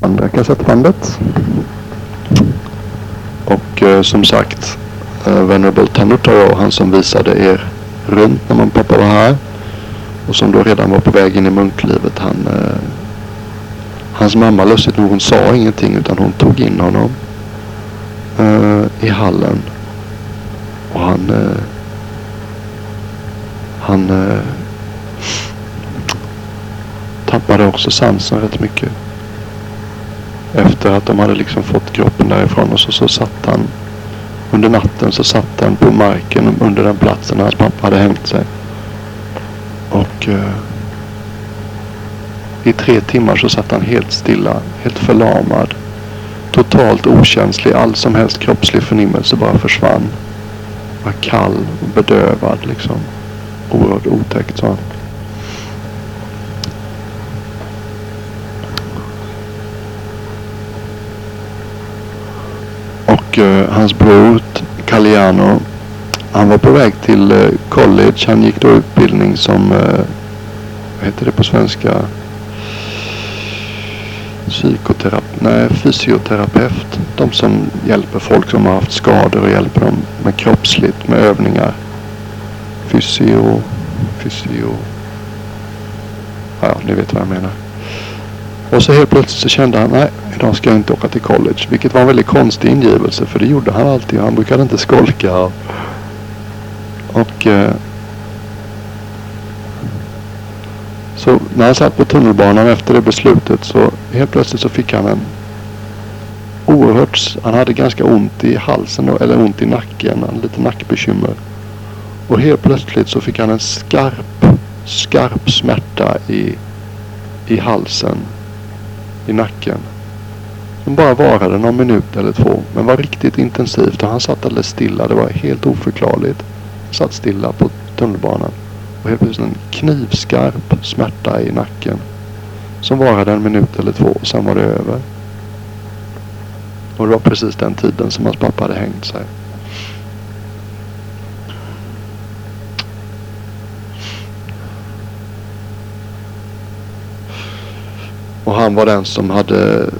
andra kassettbandet. Och eh, som sagt, eh, Venerable Tanutaro, han som visade er runt när man pappa var här och som då redan var på väg in i munklivet. Han, eh, hans mamma lustigt nog, hon sa ingenting utan hon tog in honom eh, i hallen. Och han eh, han eh, tappade också sansen rätt mycket. Efter att de hade liksom fått kroppen därifrån och så, så satt han under natten så satt han på marken under den platsen där hans pappa hade hängt sig. Och eh, i tre timmar så satt han helt stilla, helt förlamad. Totalt okänslig, all som helst kroppslig förnimmelse bara försvann. Var kall och bedövad liksom. Oerhört otäckt sa han. Och eh, hans bror Caliano. Han var på väg till eh, college. Han gick då utbildning som, eh, vad heter det på svenska? Psykoterapeut, nej fysioterapeut. De som hjälper folk som har haft skador och hjälper dem med kroppsligt, med övningar. Fysio, fysio. Ja, ni vet vad jag menar. Och så helt plötsligt så kände han, nej, idag ska jag inte åka till college. Vilket var en väldigt konstig ingivelse för det gjorde han alltid. Han brukade inte skolka. Och eh, så när han satt på tunnelbanan efter det beslutet så helt plötsligt så fick han en oerhört, han hade ganska ont i halsen eller ont i nacken, han hade lite nackbekymmer. Och helt plötsligt så fick han en skarp, skarp smärta i, i halsen i nacken. Som bara varade någon minut eller två. Men var riktigt intensivt och han satt alldeles stilla. Det var helt oförklarligt. Satt stilla på tunnelbanan. Och helt plötsligt en knivskarp smärta i nacken. Som varade en minut eller två och sen var det över. Och det var precis den tiden som hans pappa hade hängt sig. Och han var den som hade,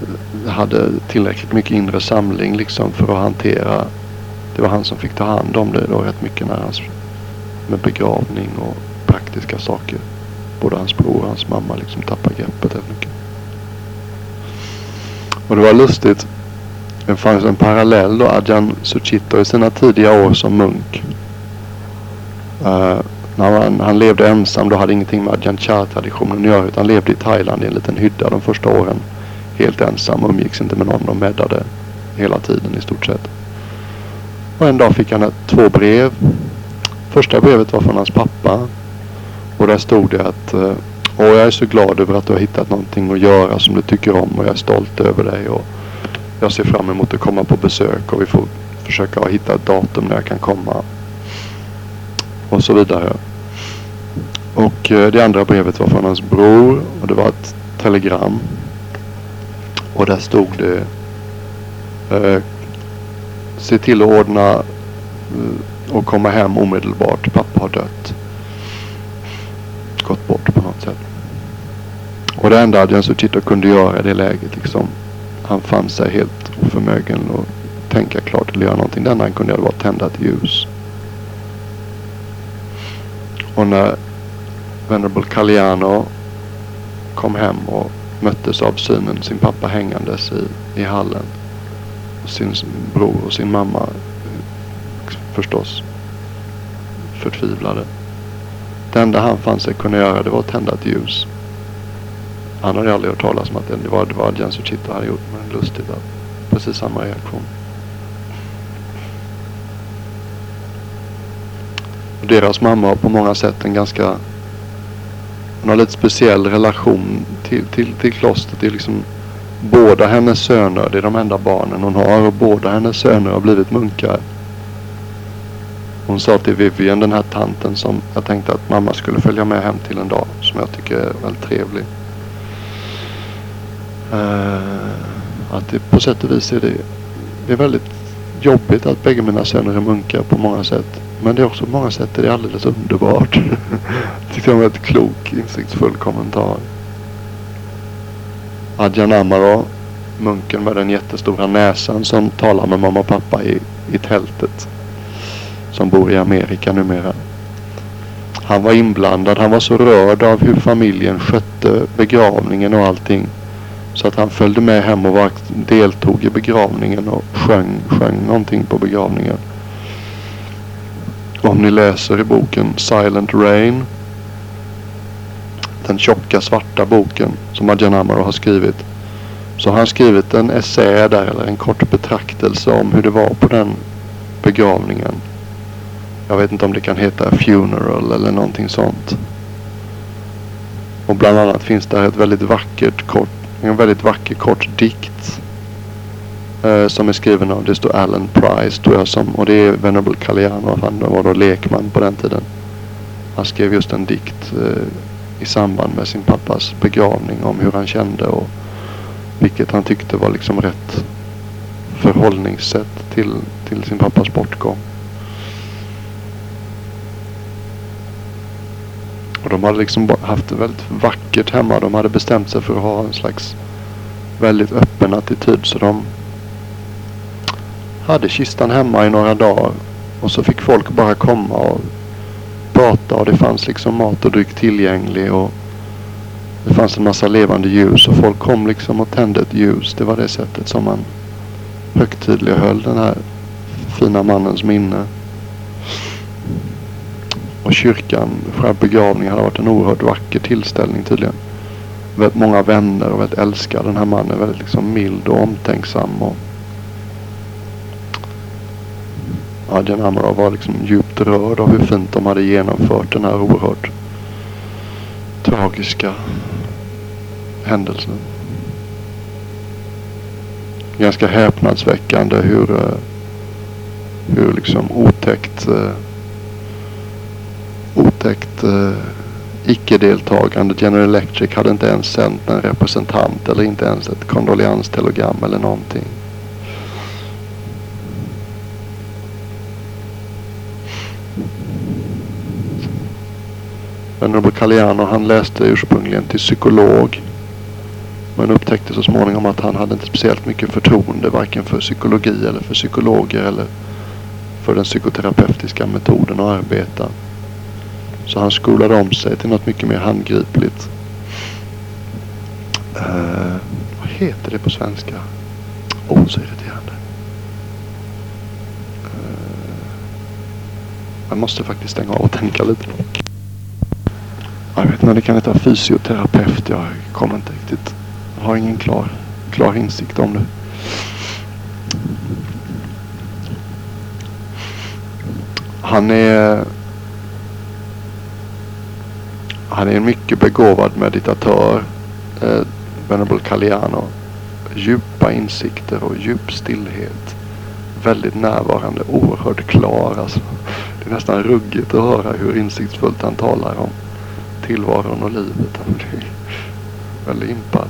hade tillräckligt mycket inre samling liksom för att hantera. Det var han som fick ta hand om det då rätt mycket när hans, med begravning och praktiska saker. Både hans bror och hans mamma liksom tappade greppet rätt mycket. Och det var lustigt. Det fanns en parallell då Adjan Suchito i sina tidiga år som munk. Uh, när han, han levde ensam. Då hade ingenting med Ajahn Chah-traditionen att göra. Utan levde i Thailand i en liten hydda de första åren. Helt ensam. Umgicks inte med någon. De meddade hela tiden i stort sett. Och en dag fick han ett, två brev. Första brevet var från hans pappa. Och där stod det att eh, Åh, jag är så glad över att du har hittat någonting att göra som du tycker om och jag är stolt över dig. Och jag ser fram emot att komma på besök och vi får försöka hitta ett datum när jag kan komma. Och så vidare. Och eh, det andra brevet var från hans bror och det var ett telegram. Och där stod det eh, Se till att ordna eh, och komma hem omedelbart. Pappa har dött. Gått bort på något sätt. Och det enda Adrian Suchito kunde göra i det läget liksom. Han fann sig helt oförmögen att tänka klart eller göra någonting. Det enda han kunde göra var att tända ett ljus. Och när Venerable Caliano kom hem och möttes av synen, sin pappa hängandes i, i hallen. Och sin bror och sin mamma eh, förstås förtvivlade. Det enda han fann sig kunna göra det var att tända ett ljus. Han hade aldrig hört talas om att det var, det var Adjan Suchito hade gjort. Men lustigt att precis samma reaktion. Deras mamma har på många sätt en ganska hon har lite speciell relation till, till, till klostret. Det är liksom båda hennes söner, det är de enda barnen hon har och båda hennes söner har blivit munkar. Hon sa till Vivian, den här tanten som jag tänkte att mamma skulle följa med hem till en dag. Som jag tycker är väldigt trevlig. Uh, att det, på sätt och vis är det, det är väldigt jobbigt att bägge mina söner är munkar på många sätt. Men det är också på många sätt det är alldeles underbart. Tyckte jag var ett klok, insiktsfull kommentar. Adjan Amaro munken med den jättestora näsan som talar med mamma och pappa i, i tältet. Som bor i Amerika numera. Han var inblandad. Han var så rörd av hur familjen skötte begravningen och allting. Så att han följde med hem och var, deltog i begravningen och sjöng, sjöng någonting på begravningen. Om ni läser i boken Silent Rain. Den tjocka svarta boken som Adjan Amaro har skrivit. Så har han skrivit en essä där eller en kort betraktelse om hur det var på den begravningen. Jag vet inte om det kan heta Funeral eller någonting sånt. Och bland annat finns där ett väldigt vackert kort, en väldigt vacker kort dikt. Eh, som är skriven av, det står Alan Price tror jag som, och det är Venerable Caliano, han var då lekman på den tiden. Han skrev just en dikt eh, i samband med sin pappas begravning om hur han kände och vilket han tyckte var liksom rätt förhållningssätt till, till sin pappas bortgång. Och de hade liksom haft det väldigt vackert hemma. De hade bestämt sig för att ha en slags väldigt öppen attityd. Så de hade kistan hemma i några dagar. Och så fick folk bara komma och prata och det fanns liksom mat och dryck tillgänglig. Och det fanns en massa levande ljus och folk kom liksom och tände ett ljus. Det var det sättet som man högtidlighöll den här fina mannens minne. Och kyrkan, själva begravningen hade varit en oerhört vacker tillställning tydligen. Väldigt många vänner och väldigt älskad den här mannen. Väldigt liksom mild och omtänksam. Och Adjan Amara var liksom djupt rörd av hur fint de hade genomfört den här oerhört tragiska händelsen. Ganska häpnadsväckande hur, eh, hur liksom otäckt eh, otäckt eh, icke-deltagande. General Electric hade inte ens sänt en representant eller inte ens ett kondoleanstelegram eller någonting. Venerable Caliano han läste ursprungligen till psykolog. Men upptäckte så småningom att han hade inte speciellt mycket förtroende varken för psykologi eller för psykologer eller för den psykoterapeutiska metoden att arbeta. Så han skolade om sig till något mycket mer handgripligt. Uh, vad heter det på svenska? Åh, oh, så irriterande. Uh, jag måste faktiskt stänga av och tänka lite. Jag vet inte, det kan heta fysioterapeut. Jag kommer inte riktigt. Jag har ingen klar, klar insikt om det. Han är han är en mycket begåvad meditatör. Eh, Venable Caliano. Djupa insikter och djup stillhet. Väldigt närvarande, oerhört klar. Alltså. Det är nästan ruggigt att höra hur insiktsfullt han talar om tillvaron och livet. Han blir väldigt impad.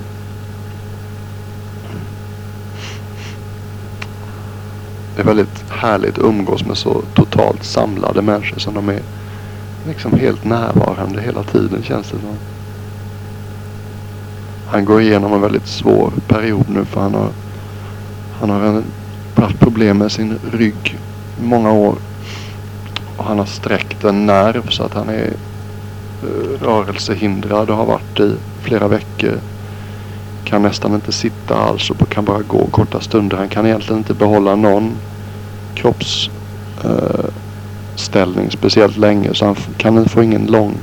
Det är väldigt härligt att umgås med så totalt samlade människor som de är liksom helt närvarande hela tiden känns det som. Han går igenom en väldigt svår period nu för han har, han har en, haft problem med sin rygg i många år. Och han har sträckt en nerv så att han är rörelsehindrad och har varit i flera veckor. Kan nästan inte sitta alls och kan bara gå korta stunder. Han kan egentligen inte behålla någon kroppsställning eh, speciellt länge så han kan få ingen lång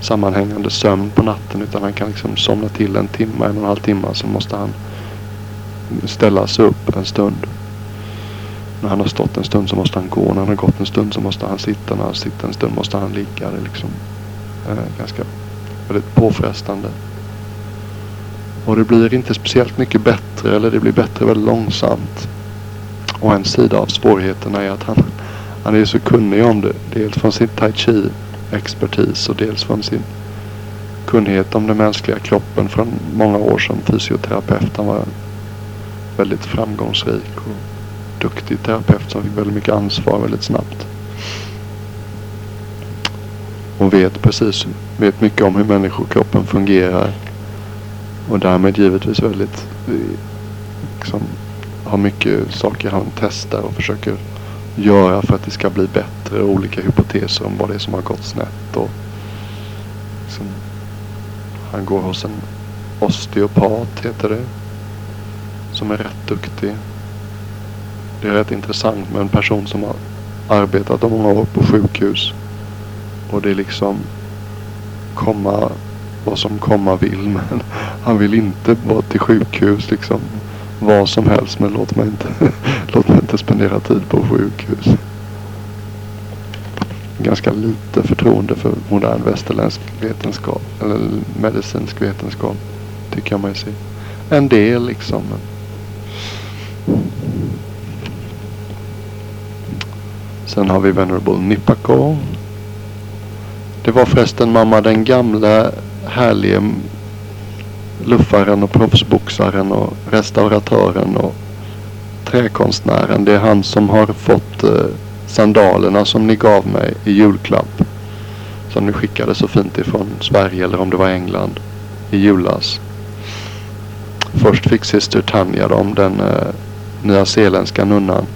sammanhängande sömn på natten utan han kan liksom somna till en timme, en och en halv timme. Så måste han ställa sig upp en stund. När han har stått en stund så måste han gå. När han har gått en stund så måste han sitta. När han sitter en stund måste han ligga. Det liksom Eh, ganska väldigt påfrestande. Och det blir inte speciellt mycket bättre eller det blir bättre väldigt långsamt. Och en sida av svårigheterna är att han han är så kunnig om det. Dels från sin tai chi expertis och dels från sin kunnighet om den mänskliga kroppen från många år som fysioterapeut. Han var väldigt framgångsrik och duktig terapeut som fick väldigt mycket ansvar väldigt snabbt. Och vet precis, vet mycket om hur människokroppen fungerar. Och därmed givetvis väldigt eh, liksom har mycket saker han testar och försöker göra för att det ska bli bättre. Olika hypoteser om vad det är som har gått snett. Och liksom, han går hos en osteopat heter det. Som är rätt duktig. Det är rätt intressant med en person som har arbetat många år på sjukhus. Och det är liksom komma vad som komma vill. Men han vill inte vara till sjukhus liksom. Vad som helst. Men låt mig inte, låt mig inte spendera tid på sjukhus. Ganska lite förtroende för modern västerländsk vetenskap. Eller medicinsk vetenskap. Tycker jag mig se. En del liksom. Men Sen har vi Venerable Nipako. Det var förresten mamma den gamla härlige luffaren och proffsboxaren och restauratören och träkonstnären. Det är han som har fått eh, sandalerna som ni gav mig i julklapp. Som ni skickade så fint ifrån Sverige eller om det var England i julas. Först fick syster Tanja dem, den eh, nyzeeländska nunnan.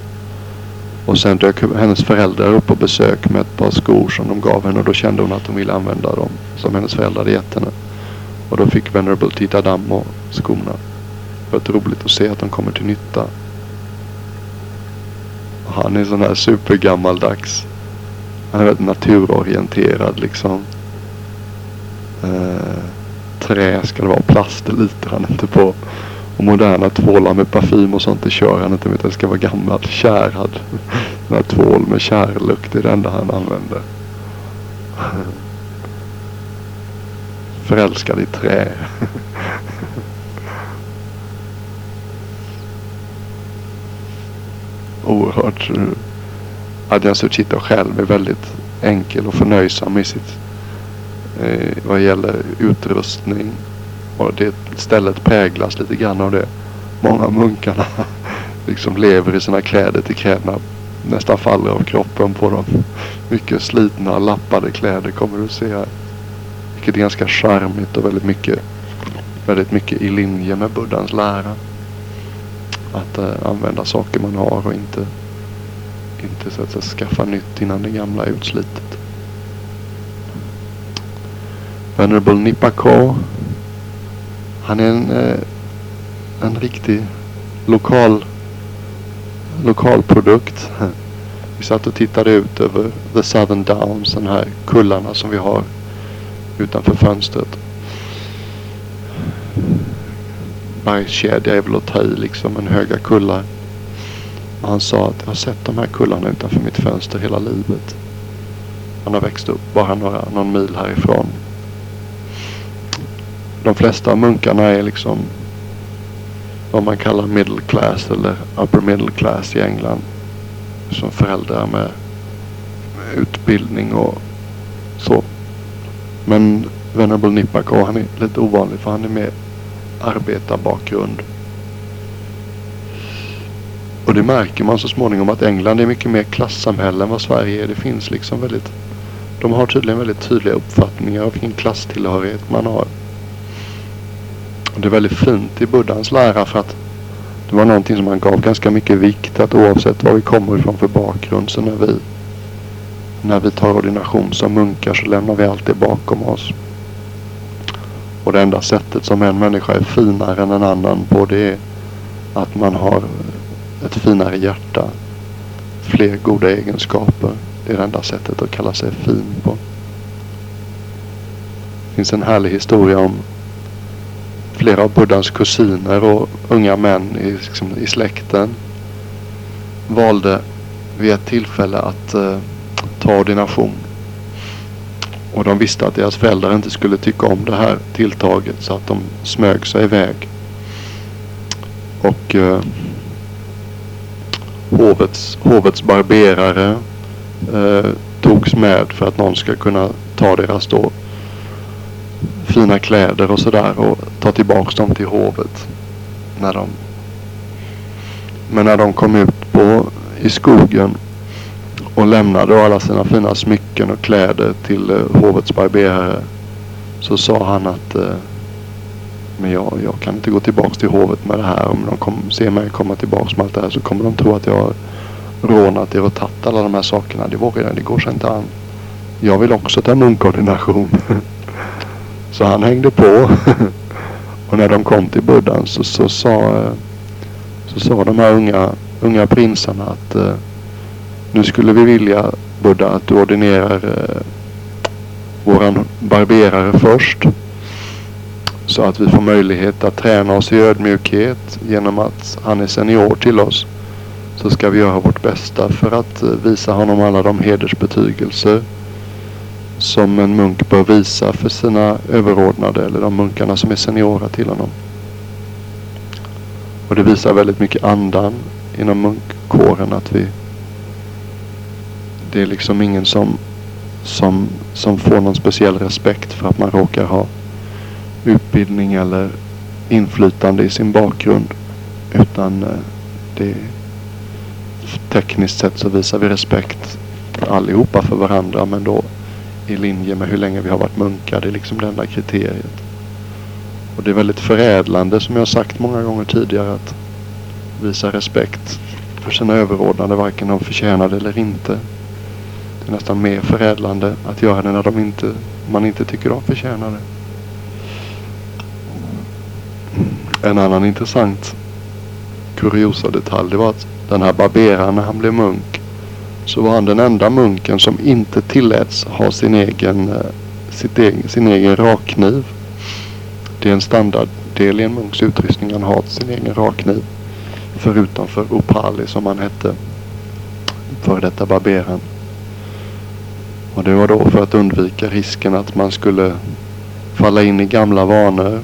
Och sen dök hennes föräldrar upp på besök med ett par skor som de gav henne och då kände hon att hon ville använda dem som hennes föräldrar hade gett henne. Och då fick Venerable Tita Dammo skorna. Det var roligt att se att de kommer till nytta. Och han är sån här supergammaldags. Han är väldigt naturorienterad liksom. Eh, trä ska det vara, plast litar han inte på. Och moderna tvålar med parfym och sånt det kör han inte. Utan det ska vara gammalt. kärad. Den här tvål med kärlukt. Det är det enda han använder. Förälskad i trä. Oerhört. Eh, Adjan Suchita själv är väldigt enkel och förnöjsam i sitt eh, vad gäller utrustning och det stället präglas lite grann av det. Många munkarna liksom lever i sina kläder till kläderna nästan faller av kroppen på dem. Mycket slitna, lappade kläder kommer du se här. Vilket är ganska charmigt och väldigt mycket, väldigt mycket i linje med Buddhas lära. Att eh, använda saker man har och inte, inte så att säga, skaffa nytt innan det gamla är utslitet. Venerable Nipako han är en, eh, en riktig lokal, lokal produkt. Vi satt och tittade ut över The Southern Downs, den här kullarna som vi har utanför fönstret. Bergskedja är väl att ta i liksom, en höga kullar. Och han sa att jag har sett de här kullarna utanför mitt fönster hela livet. Han har växt upp bara några, någon mil härifrån de flesta av munkarna är liksom vad man kallar middle class eller upper middle class i England. Som föräldrar med, utbildning och så. Men Venerable Nipako han är lite ovanlig för han är med arbetarbakgrund. Och det märker man så småningom att England är mycket mer klassamhälle än vad Sverige är. Det finns liksom väldigt de har tydligen väldigt tydliga uppfattningar av vilken klasstillhörighet man har. Det är väldigt fint i Buddhans lära för att det var någonting som han gav ganska mycket vikt att oavsett var vi kommer ifrån för bakgrund så när vi när vi tar ordination som munkar så lämnar vi allt det bakom oss. Och det enda sättet som en människa är finare än en annan på det är att man har ett finare hjärta. Fler goda egenskaper. Det är det enda sättet att kalla sig fin på. Det finns en härlig historia om flera av Buddhas kusiner och unga män i, liksom, i släkten valde vid ett tillfälle att eh, ta ordination. Och de visste att deras föräldrar inte skulle tycka om det här tilltaget så att de smög sig iväg. Och eh, hovets, hovets barberare eh, togs med för att någon ska kunna ta deras då fina kläder och sådär och ta tillbaks dem till hovet. När de, men när de kom ut på, i skogen och lämnade alla sina fina smycken och kläder till eh, hovets barberare så sa han att eh, Men jag, jag kan inte gå tillbaks till hovet med det här. Om de kom, ser mig komma tillbaks med allt det här så kommer de tro att jag har rånat er och tagit alla de här sakerna. Det vågar jag, det går sig inte an. Jag vill också ta munkordination. så han hängde på. och när de kom till buddhan så, så, sa, så sa de här unga, unga prinsarna att eh, nu skulle vi vilja Buddha att du ordinerar eh, våran barberare först. Så att vi får möjlighet att träna oss i ödmjukhet genom att han är senior till oss. Så ska vi göra vårt bästa för att eh, visa honom alla de hedersbetygelser som en munk bör visa för sina överordnade eller de munkarna som är seniora till honom. Och det visar väldigt mycket andan inom munkkåren att vi det är liksom ingen som, som, som får någon speciell respekt för att man råkar ha utbildning eller inflytande i sin bakgrund. Utan eh, det tekniskt sett så visar vi respekt allihopa för varandra men då i linje med hur länge vi har varit munkar. Det är liksom det enda kriteriet. Och det är väldigt förädlande som jag har sagt många gånger tidigare att visa respekt för sina överordnade varken de förtjänar det eller inte. Det är nästan mer förädlande att göra det när de inte, man inte tycker de förtjänar det. En annan intressant kuriosa detalj det var att den här barberaren när han blev munk så var han den enda munken som inte tilläts ha sin egen, eh, sitt egen, sin egen rakkniv. Det är en standarddel i en munks utrustning. Han har sin egen rakkniv. Förutom för Opali som han hette. För detta barberaren. Och det var då för att undvika risken att man skulle falla in i gamla vanor.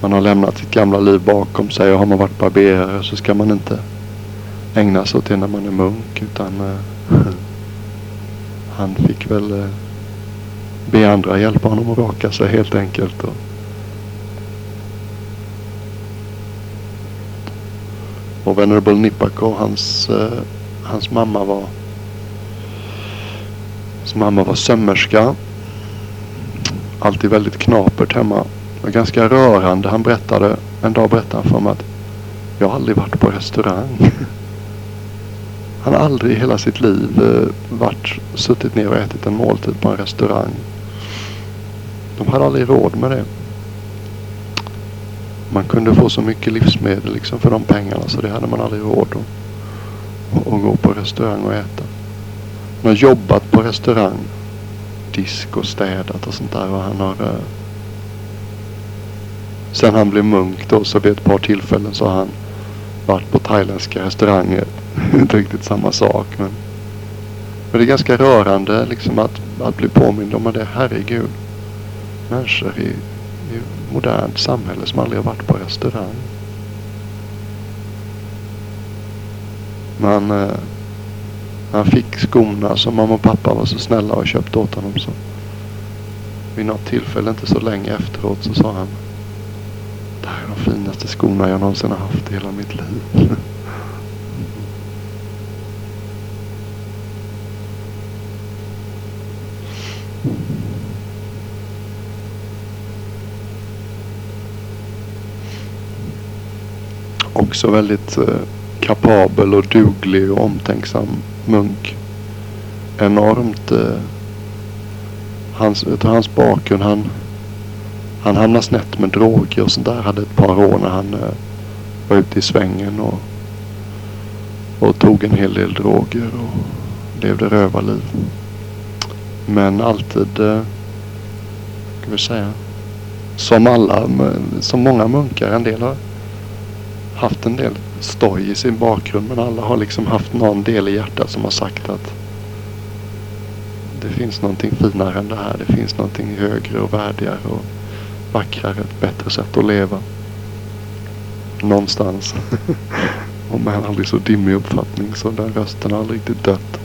Man har lämnat sitt gamla liv bakom sig och har man varit barberare så ska man inte ägna sig åt det när man är munk. Utan eh, han fick väl eh, be andra hjälpa honom att raka sig helt enkelt. Och, och Venerable Nipako, hans, eh, hans mamma var hans mamma var sömmerska. Alltid väldigt knapert hemma. Det var ganska rörande. Han berättade, en dag berättade han för mig att jag har aldrig varit på restaurang. Han har aldrig i hela sitt liv eh, varit, suttit ner och ätit en måltid på en restaurang. De hade aldrig råd med det. Man kunde få så mycket livsmedel liksom för de pengarna så det hade man aldrig råd att, att gå på restaurang och äta. Han har jobbat på restaurang. Disk och städat och sånt där. Och han har... Eh, sen han blev munk då så vid ett par tillfällen så har han varit på thailändska restauranger. Inte riktigt samma sak men. Men det är ganska rörande liksom att, att bli påmind om det. Herregud. Människor i, i modernt samhälle som aldrig har varit på restaurang. Man, eh, han fick skorna som mamma och pappa var så snälla och köpte åt honom. Så. Vid något tillfälle, inte så länge efteråt, så sa han Det här är de finaste skorna jag någonsin har haft i hela mitt liv. Också väldigt eh, kapabel och duglig och omtänksam munk. Enormt. Eh, hans, utav hans bakgrund. Han, han hamnade snett med droger och sånt där. Hade ett par år när han eh, var ute i svängen och, och tog en hel del droger och levde rövarliv. Men alltid, eh, ska vi säga, som alla, som många munkar. En del har haft en del stoj i sin bakgrund men alla har liksom haft någon del i hjärtat som har sagt att det finns någonting finare än det här. Det finns någonting högre och värdigare och vackrare. Ett bättre sätt att leva. Någonstans. och med en aldrig så dimmig uppfattning så den rösten har aldrig riktigt dött.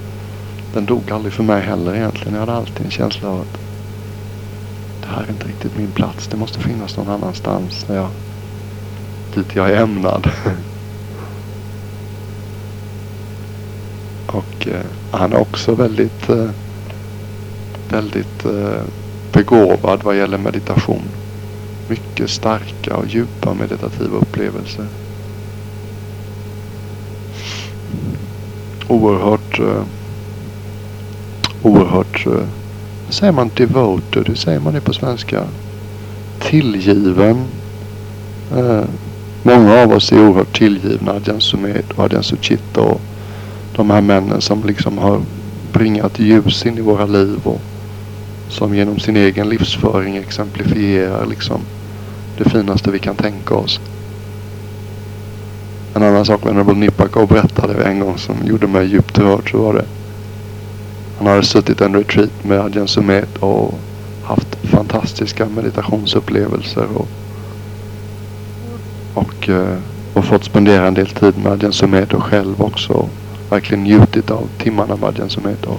Den dog aldrig för mig heller egentligen. Jag hade alltid en känsla av att det här är inte riktigt min plats. Det måste finnas någon annanstans. Där jag, dit jag är ämnad. Och eh, han är också väldigt, eh, väldigt eh, begåvad vad gäller meditation. mycket starka och djupa meditativa upplevelser. Oerhört, eh, oerhört, eh, hur säger man devoted? Hur säger man det på svenska? Tillgiven. Eh, Många av oss är oerhört tillgivna Adjan Sumed och Adjan Suchita och de här männen som liksom har bringat ljus in i våra liv och som genom sin egen livsföring exemplifierar liksom det finaste vi kan tänka oss. En annan sak Venerable Nipakov berättade en gång som gjorde mig djupt rörd så var det. Han hade suttit en retreat med Adjan Sumed och haft fantastiska meditationsupplevelser och, och, eh, och fått spendera en del tid med Adjan Sumedo själv också. Verkligen njutit av timmarna med Adjan Sumedo.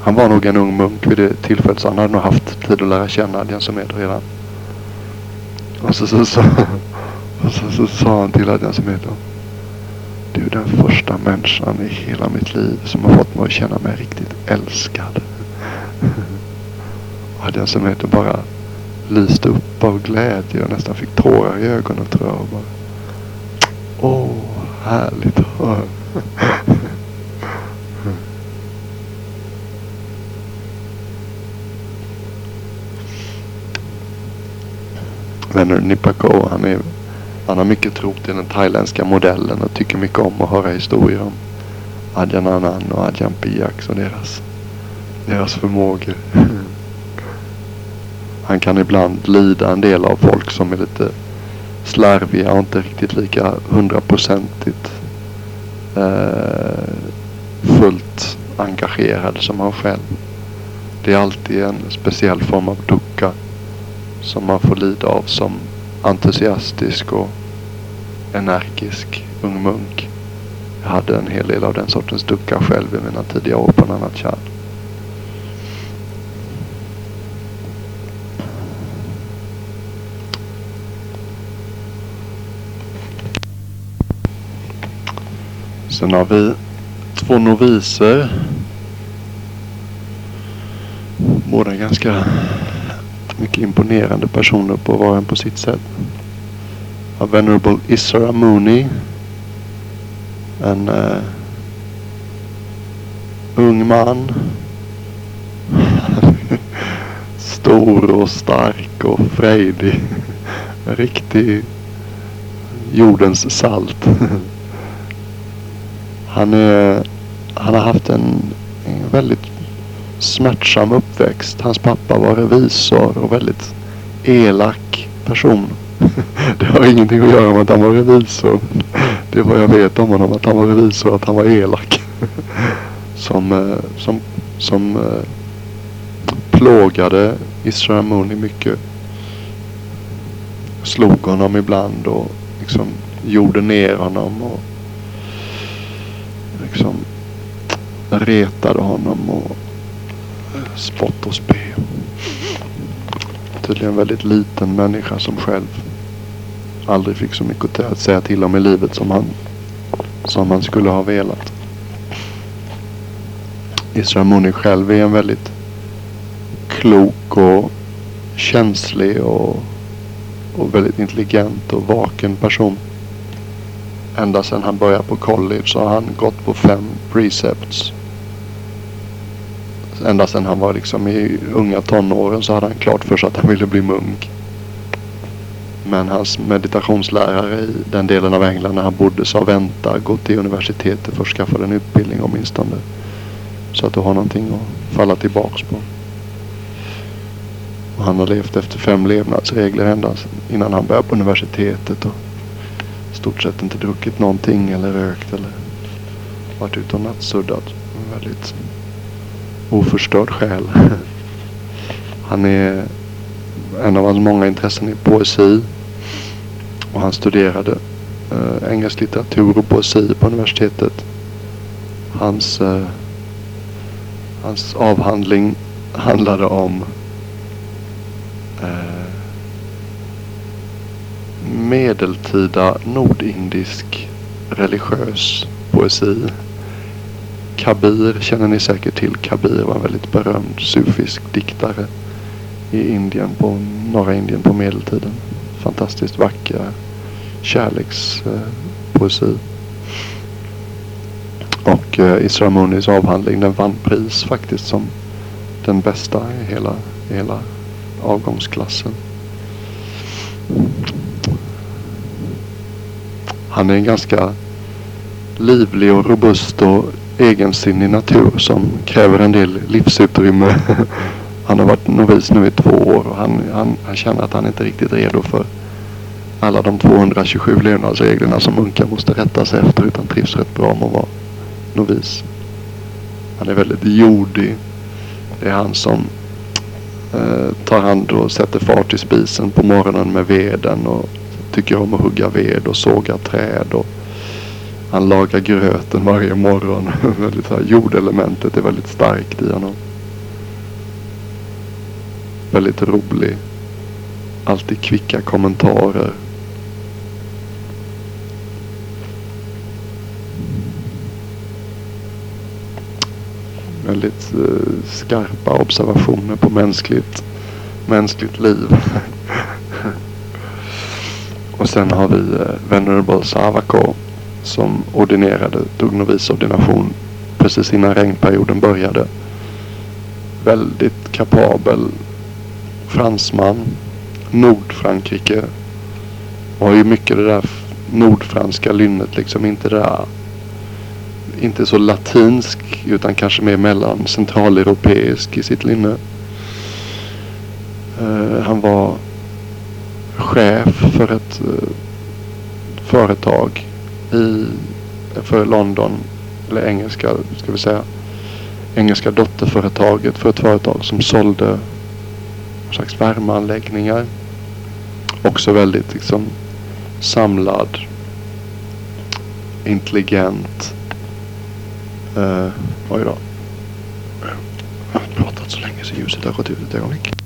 Han var nog en ung munk vid det tillfället så han hade nog haft tid att lära känna Adjan Sumedo redan. Och så, så, så, och så, så sa han till Adjan Sumedo. Du är den första människan i hela mitt liv som har fått mig att känna mig riktigt älskad. Adjan Sumedo bara lyste upp av glädje och nästan fick tårar i ögonen tror jag. Och bara, Åh, härligt att höra. Vänner Nipako, han, är, han har mycket tro till den thailändska modellen och tycker mycket om att höra historier om Adjan Anan och Adjan Piak och deras, deras förmågor. Han kan ibland lida en del av folk som är lite slarviga och inte riktigt lika hundraprocentigt eh, fullt engagerad som han själv. Det är alltid en speciell form av ducka som man får lida av som entusiastisk och energisk ung munk. Jag hade en hel del av den sortens ducka själv i mina tidiga år på en annat kärn. Sen har vi två noviser. Båda ganska mycket imponerande personer på var och en på sitt sätt. A Venerable Isra Mooney. En uh, ung man. Stor och stark och frejdig. En riktig jordens salt. han, är, han har haft en, en väldigt smärtsam uppväxt. Hans pappa var revisor och väldigt elak person. Det har ingenting att göra med att han var revisor. Det är vad jag vet om honom, att han var revisor att han var elak. Eh, som, som, som plågade Israel Mooney mycket. Slog honom ibland och liksom gjorde ner honom och liksom retade honom och spott och spe. Tydligen en väldigt liten människa som själv aldrig fick så mycket att säga till om i livet som han, som han skulle ha velat. Isra Muni själv är en väldigt klok och känslig och, och väldigt intelligent och vaken person. Ända sedan han började på college så har han gått på fem precepts ända sedan han var liksom i unga tonåren så hade han klart för sig att han ville bli munk. Men hans meditationslärare i den delen av England när han bodde sa vänta, gå till universitetet för att skaffa en utbildning åtminstone. Så att du har någonting att falla tillbaks på. Och han har levt efter fem levnadsregler ända innan han började på universitetet. Och stort sett inte druckit någonting eller rökt eller varit ute och nattsuddat. Väldigt oförstörd själ. Han är en av hans många intressen är poesi. Och han studerade eh, engelsk litteratur och poesi på universitetet. Hans, eh, hans avhandling handlade om eh, medeltida nordindisk religiös poesi. Kabir känner ni säkert till. Kabir var en väldigt berömd sufisk diktare i Indien, på norra Indien på medeltiden. Fantastiskt vacker kärlekspoesi. Och eh, Isra avhandling den vann pris faktiskt som den bästa i hela, i hela avgångsklassen. Han är en ganska livlig och robust och egensinnig natur som kräver en del livsutrymme. Han har varit novis nu i två år och han, han, han känner att han inte är riktigt redo för alla de 227 levnadsreglerna som munkar måste rätta sig efter utan trivs rätt bra med att vara novis. Han är väldigt jordig. Det är han som eh, tar hand och sätter fart i spisen på morgonen med veden och tycker om att hugga ved och såga träd. Och han lagar gröten varje morgon. väldigt så här, jordelementet är väldigt starkt i honom. Väldigt rolig. Alltid kvicka kommentarer. väldigt eh, skarpa observationer på mänskligt, mänskligt liv. och sen har vi eh, Venerable Savako som ordinerade, tog novisordination precis innan regnperioden började. Väldigt kapabel fransman. Nordfrankrike. Och har ju mycket det där nordfranska lynnet liksom. Inte det där inte så latinsk utan kanske mer mellan centraleuropeisk i sitt linne. Uh, eh, han var chef för ett eh, företag i, för London, eller engelska ska vi säga, engelska dotterföretaget för ett företag som sålde någon slags värmeanläggningar. Också väldigt liksom samlad, intelligent, Uh, oj då. Jag har pratat så länge så ljuset har gått ut ett ögonblick.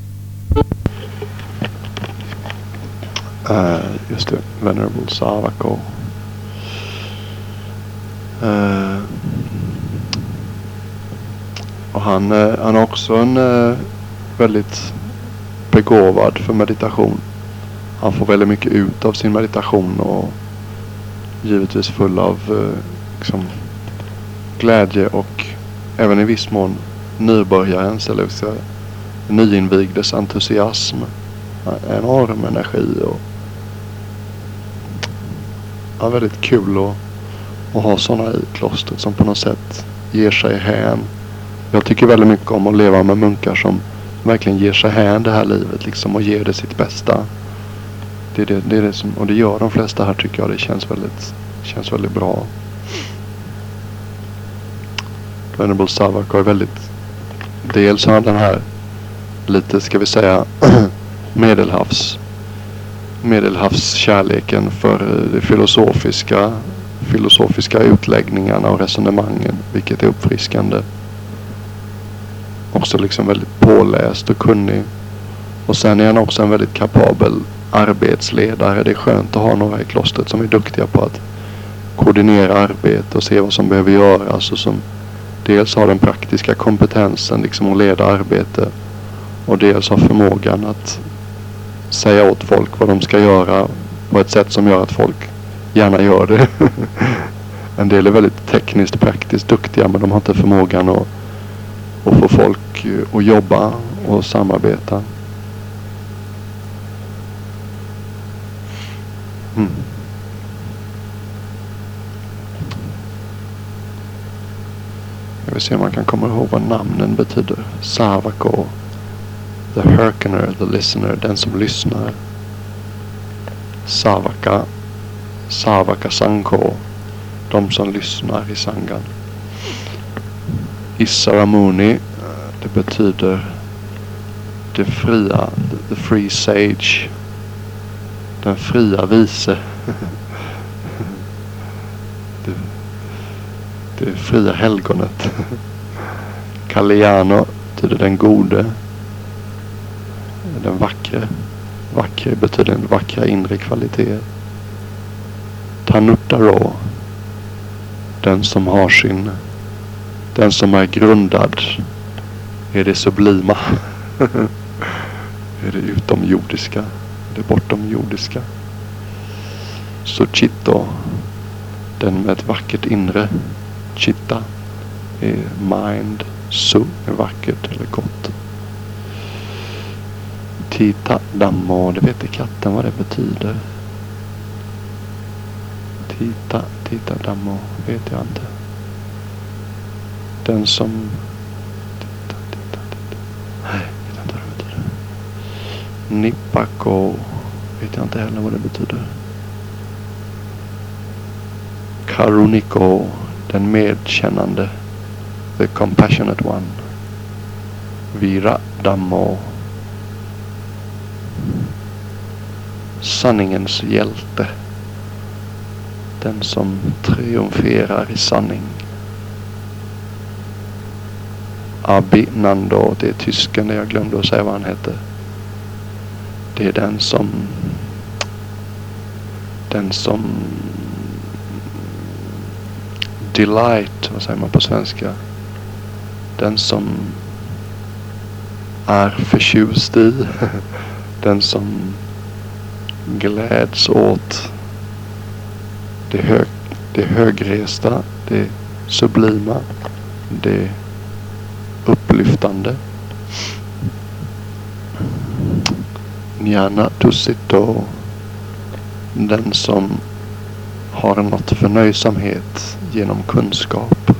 Uh, just det. Venerable Savako. Uh, och han, uh, han är också en uh, väldigt begåvad för meditation. Han får väldigt mycket ut av sin meditation och givetvis full av liksom, glädje och även i viss mån nybörjarens eller nyinvigdes entusiasm. Enorm energi och ja, väldigt kul att, att ha sådana i klostret som på något sätt ger sig hän. Jag tycker väldigt mycket om att leva med munkar som verkligen ger sig hän det här livet liksom och ger det sitt bästa. Det är det, det, är det som, och det gör de flesta här tycker jag. Det känns väldigt, känns väldigt bra. Venerable Savak har väldigt... Dels har han den här lite, ska vi säga, medelhavs medelhavskärleken för eh, de filosofiska, filosofiska utläggningarna och resonemangen. Vilket är uppfriskande. Också liksom väldigt påläst och kunnig. Och sen är han också en väldigt kapabel arbetsledare. Det är skönt att ha några i klostret som är duktiga på att koordinera arbete och se vad som behöver göras och som dels har den praktiska kompetensen liksom att leda arbete och dels har förmågan att säga åt folk vad de ska göra på ett sätt som gör att folk gärna gör det. en del är väldigt tekniskt praktiskt duktiga men de har inte förmågan att, att få folk eh, att jobba och samarbeta. Mm. Jag vill se om man kan komma ihåg vad namnen betyder. Savako. The hearkener, the listener, den som lyssnar. Savaka. Savaka Sanko. De som lyssnar i sangan. Isaramuni. Det betyder det fria, the free sage. Den fria vise. det fria helgonet. Kalyano betyder den gode. Den vackre. Vacker betyder den vackra inre kvaliteter. Tanuttaro. Den som har sin. Den som är grundad. Är det sublima. Är det utomjordiska? Är det bortomjordiska? Suchito. Den med ett vackert inre. Chitta är mind. Su är vackert eller gott. Tita Dammo, det vet katten vad det betyder. Tita, Tita Dammo, vet jag inte. Den som... Titta, titta, titta. Nej, vet inte vad det betyder. Nippako, vet jag inte heller vad det betyder. Karuniko, den medkännande. The compassionate one. Vira Dammo. Sanningens hjälte. Den som triumferar i sanning. Abinando, det är tysken, jag glömde att säga vad han hette. Det är den som den som delight, vad säger man på svenska? Den som är förtjust i. Den som gläds åt det, hög, det högresta, det sublima, det upplyftande. Njana Tusito. Den som har nått förnöjsamhet genom kunskap.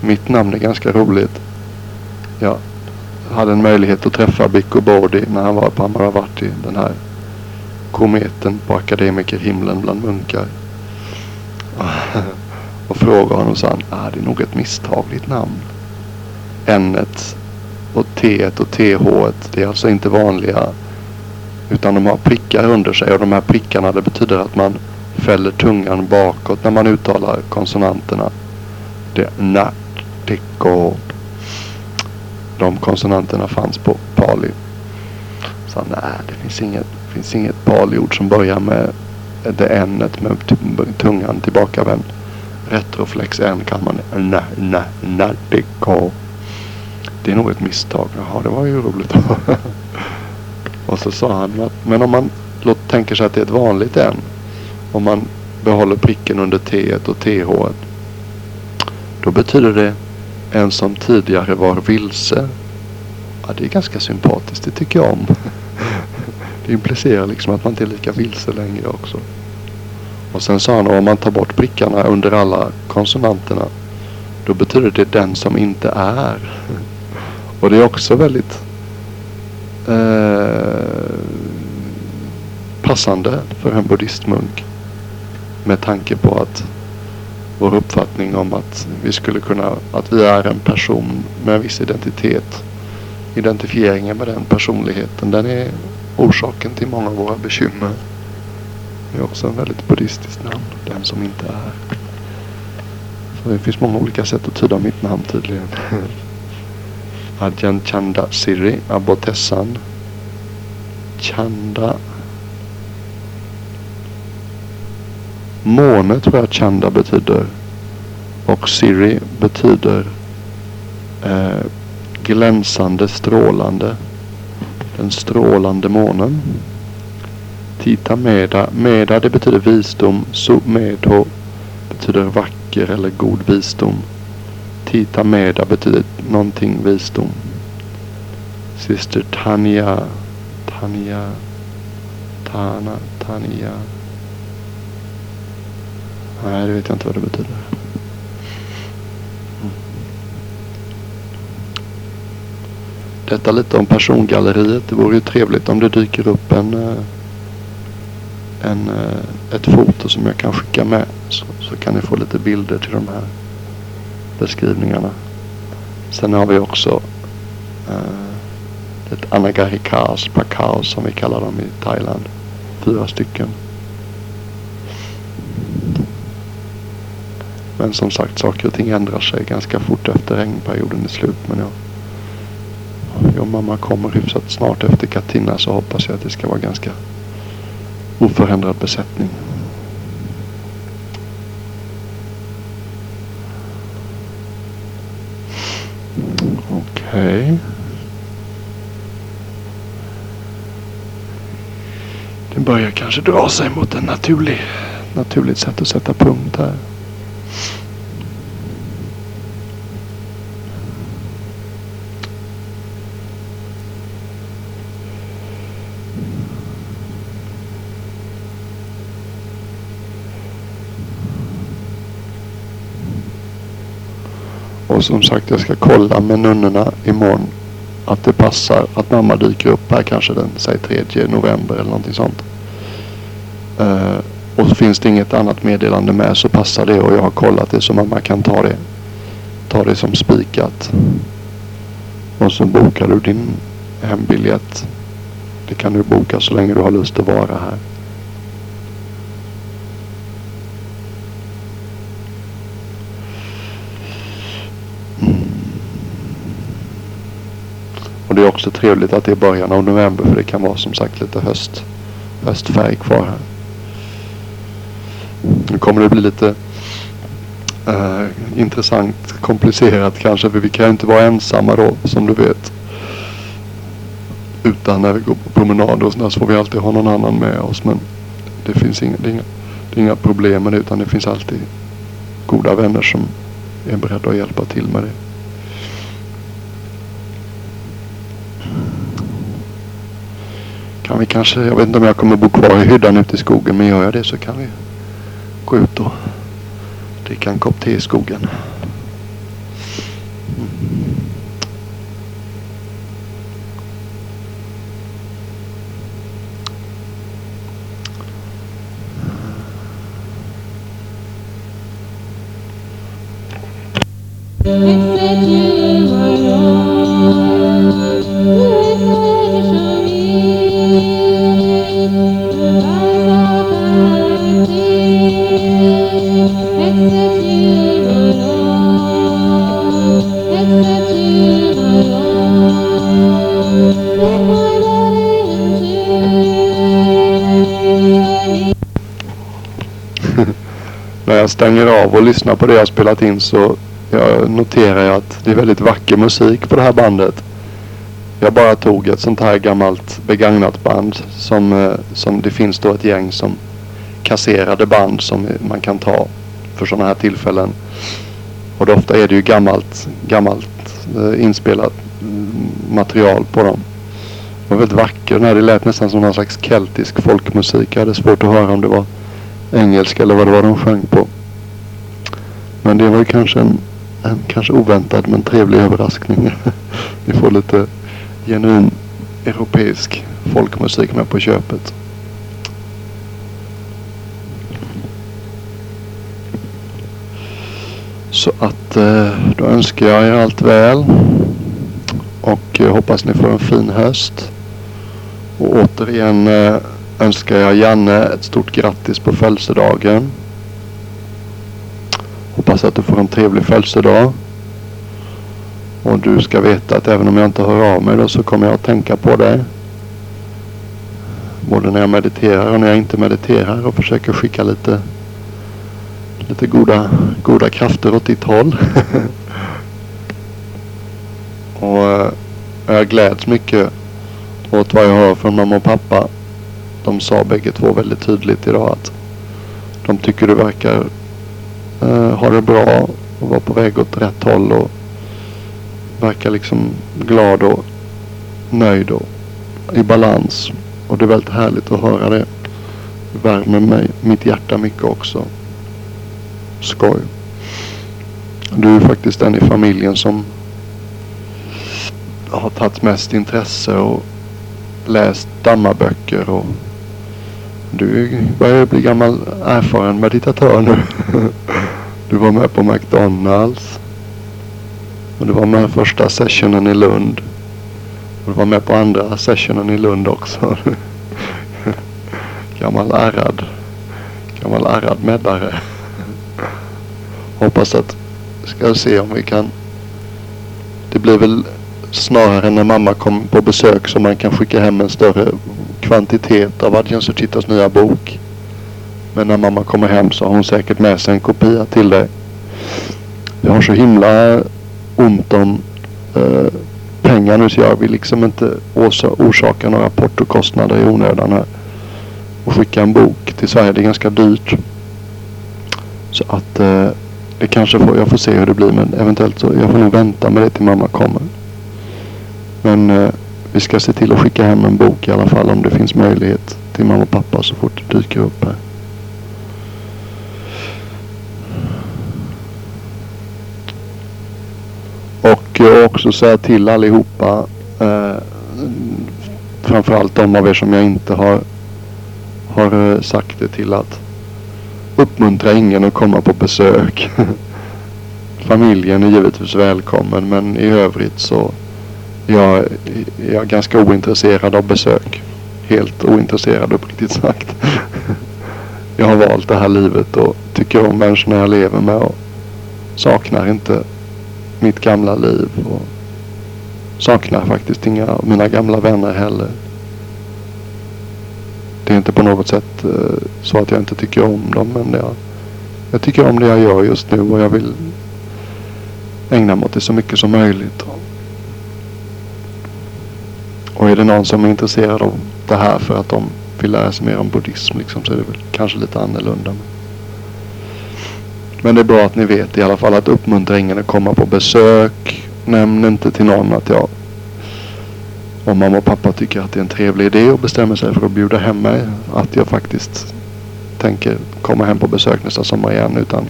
Mitt namn är ganska roligt. Jag hade en möjlighet att träffa Bicko Bodhi när han var på Amaravati. Den här kometen på akademikerhimlen bland munkar. Och frågade honom och sa han, ah, det är nog ett misstag ditt namn. N och T och TH det är alltså inte vanliga utan de har prickar under sig och de här prickarna det betyder att man fäller tungan bakåt när man uttalar konsonanterna. Det är na. De konsonanterna fanns på pali. Så nej, det finns inget, finns inget paliord som börjar med det n med typ tungan tillbakavänd. Retroflex n kan man nä, nä, nä, det går. Det är nog ett misstag. Jaha, det var ju roligt. Och så sa han att men om man låt, tänker sig att det är ett vanligt N. Om man behåller pricken under T och TH. Då betyder det en som tidigare var vilse. Ja, det är ganska sympatiskt. Det tycker jag om. Det implicerar liksom att man inte är lika vilse längre också. Och sen sa han om man tar bort prickarna under alla konsonanterna. Då betyder det den som inte är. Och det är också väldigt eh, passande för en buddhistmunk. Med tanke på att vår uppfattning om att vi skulle kunna, att vi är en person med en viss identitet. Identifieringen med den personligheten, den är orsaken till många av våra bekymmer. Det är också en väldigt buddhistiskt namn, den som inte är. Så det finns många olika sätt att tyda mitt namn tydligen. Adjan Chanda Siri Abotessan Chanda Måne tror jag Chanda betyder. Och Siri betyder eh, glänsande, strålande. Den strålande månen. Tita Meda. Meda det betyder visdom. Su Medho betyder vacker eller god visdom. Tita Meda betyder någonting visdom. Syster Tanya. Tanya. Tana. Tanya. Nej, det vet jag inte vad det betyder. Detta lite om persongalleriet. Det vore ju trevligt om det dyker upp en, eh, en, eh, ett foto som jag kan skicka med. Så, så kan ni få lite bilder till de här beskrivningarna. Sen har vi också eh, ett Anagarikas pakaos som vi kallar dem i Thailand. Fyra stycken. Men som sagt, saker och ting ändrar sig ganska fort efter regnperioden är slut. Men jag, om mamma kommer hyfsat snart efter Katina så hoppas jag att det ska vara ganska oförändrad besättning. Okej. Det börjar kanske dra sig mot en naturlig, naturligt sätt att sätta punkt här. Och som sagt, jag ska kolla med nunnorna imorgon att det passar att mamma dyker upp här kanske den, säg 3 november eller någonting sånt. Uh, och finns det inget annat meddelande med så passar det och jag har kollat det så mamma kan ta det. Ta det som spikat. Och så bokar du din hembiljett. Det kan du boka så länge du har lust att vara här. det är också trevligt att det är början av november för det kan vara som sagt lite höst, höstfärg kvar här. Nu kommer det bli lite eh, intressant, komplicerat kanske för vi kan ju inte vara ensamma då som du vet. Utan när vi går på promenader och sådär så får vi alltid ha någon annan med oss. Men det finns inga, det inga, det inga problem med det utan det finns alltid goda vänner som är beredda att hjälpa till med det. kan vi kanske, jag vet inte om jag kommer bo kvar i hyddan ute i skogen men gör jag det så kan vi gå ut och dricka en kopp te i skogen. Mm. Jag stänger av och lyssnar på det jag spelat in så jag noterar jag att det är väldigt vacker musik på det här bandet. Jag bara tog ett sånt här gammalt begagnat band som, eh, som det finns då ett gäng som kasserade band som man kan ta för sådana här tillfällen. Och då ofta är det ju gammalt, gammalt eh, inspelat mm, material på dem. Det var väldigt vacker. Det lät nästan som någon slags keltisk folkmusik. Jag hade svårt att höra om det var engelska eller vad det var de sjöng på. Men det var ju kanske en, en kanske oväntad men trevlig överraskning. Vi får lite genuin europeisk folkmusik med på köpet. Så att eh, då önskar jag er allt väl. Och eh, hoppas ni får en fin höst. Och återigen eh, önskar jag Janne ett stort grattis på födelsedagen. Hoppas att du får en trevlig födelsedag. Och du ska veta att även om jag inte hör av mig då så kommer jag att tänka på dig. Både när jag mediterar och när jag inte mediterar och försöker skicka lite, lite goda, goda krafter åt ditt håll. och eh, jag gläds mycket åt vad jag hör från mamma och pappa. De sa bägge två väldigt tydligt idag att de tycker du verkar Eh, uh, ha det bra och vara på väg åt rätt håll och verkar liksom glad och nöjd och i balans. Och det är väldigt härligt att höra det. Det värmer mig, mitt hjärta mycket också. Skoj. Du är faktiskt den i familjen som har tagit mest intresse och läst dammarböcker och du börjar bli gammal erfaren meditatör nu. Du var med på McDonalds. Och du var med första sessionen i Lund. Och du var med på andra sessionen i Lund också. gammal ärrad. Gammal ärrad meddare. Hoppas att ska se om vi kan. Det blir väl snarare när mamma kommer på besök som man kan skicka hem en större kvantitet av Adjan Suchitas nya bok. Men när mamma kommer hem så har hon säkert med sig en kopia till dig. Jag har så himla ont om eh, pengar nu så jag vill liksom inte orsaka några portokostnader i onödan här. Och skicka en bok till Sverige. Det är ganska dyrt. Så att eh, det kanske får, jag får se hur det blir men eventuellt så jag får nog vänta med det till mamma kommer. Men eh, vi ska se till att skicka hem en bok i alla fall om det finns möjlighet till mamma och pappa så fort det dyker upp här. Och jag också säga till allihopa, eh, framförallt de av er som jag inte har, har eh, sagt det till att uppmuntra ingen att komma på besök. Familjen är givetvis välkommen men i övrigt så jag är jag ganska ointresserad av besök. Helt ointresserad uppriktigt sagt. jag har valt det här livet och tycker om människorna jag lever med och saknar inte mitt gamla liv och saknar faktiskt inga av mina gamla vänner heller. Det är inte på något sätt eh, så att jag inte tycker om dem men jag, jag tycker om det jag gör just nu och jag vill ägna mig åt det så mycket som möjligt. Och är det någon som är intresserad av det här för att de vill lära sig mer om buddhism liksom, så är det väl kanske lite annorlunda. Men det är bra att ni vet i alla fall att uppmuntra ingen att komma på besök. Nämn inte till någon att jag om mamma och pappa tycker att det är en trevlig idé och bestämmer sig för att bjuda hem mig. Att jag faktiskt tänker komma hem på besök nästa sommar igen. Utan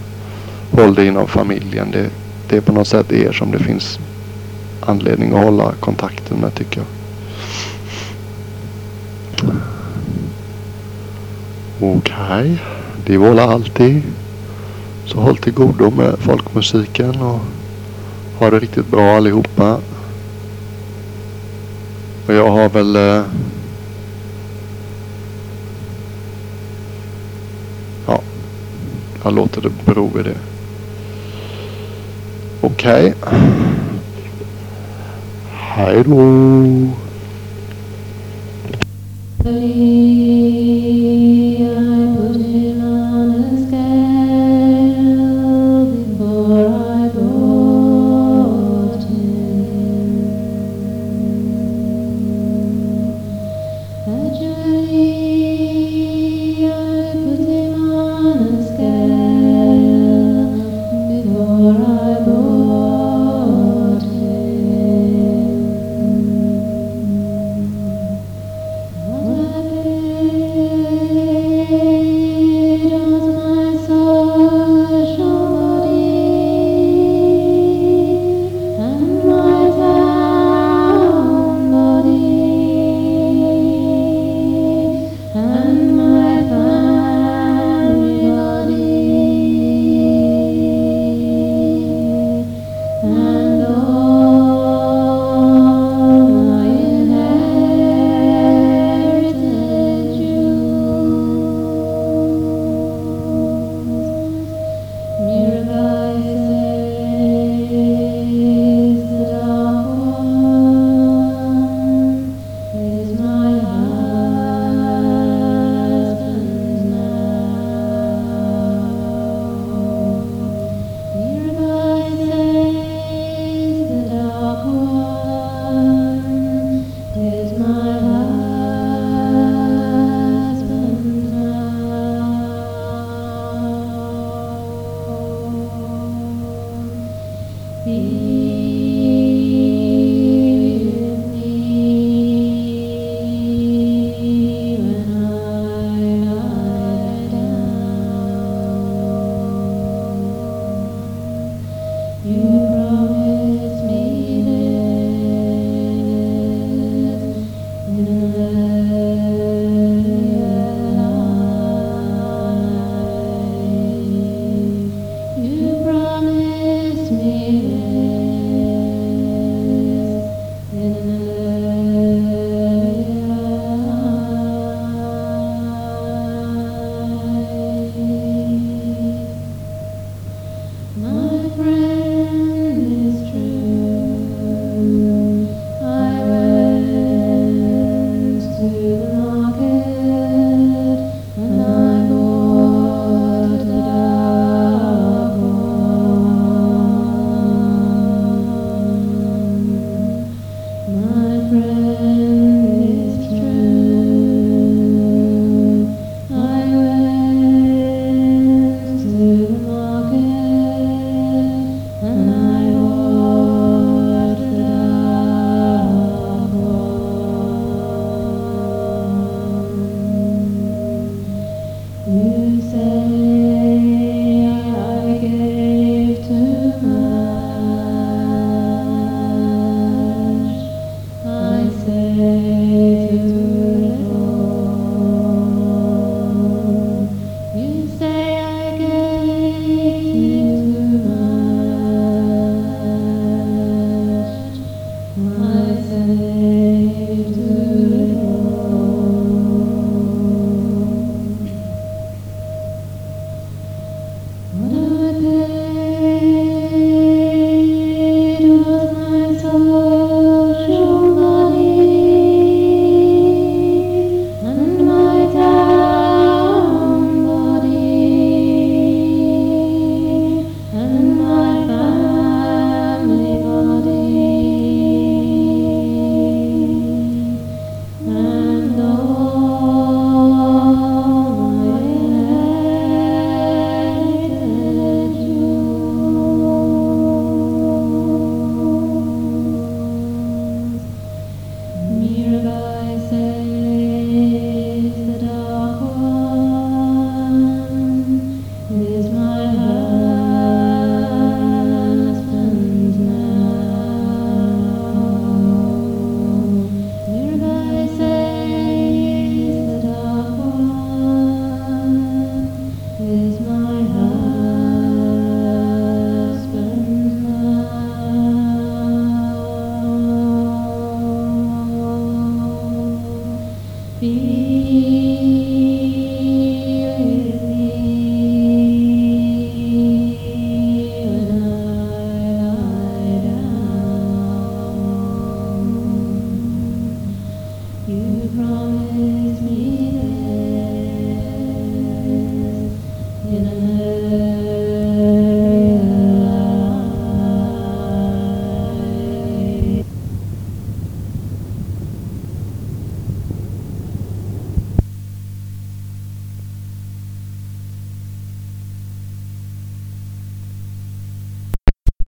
håll det inom familjen. Det, det är på något sätt er som det finns anledning att hålla kontakten med tycker jag. Okej, okay. det var alltid. Så håll till godo med folkmusiken och ha det riktigt bra allihopa. Och jag har väl eh, Ja, jag låter det bero i det. Okej. Okay. Hej då.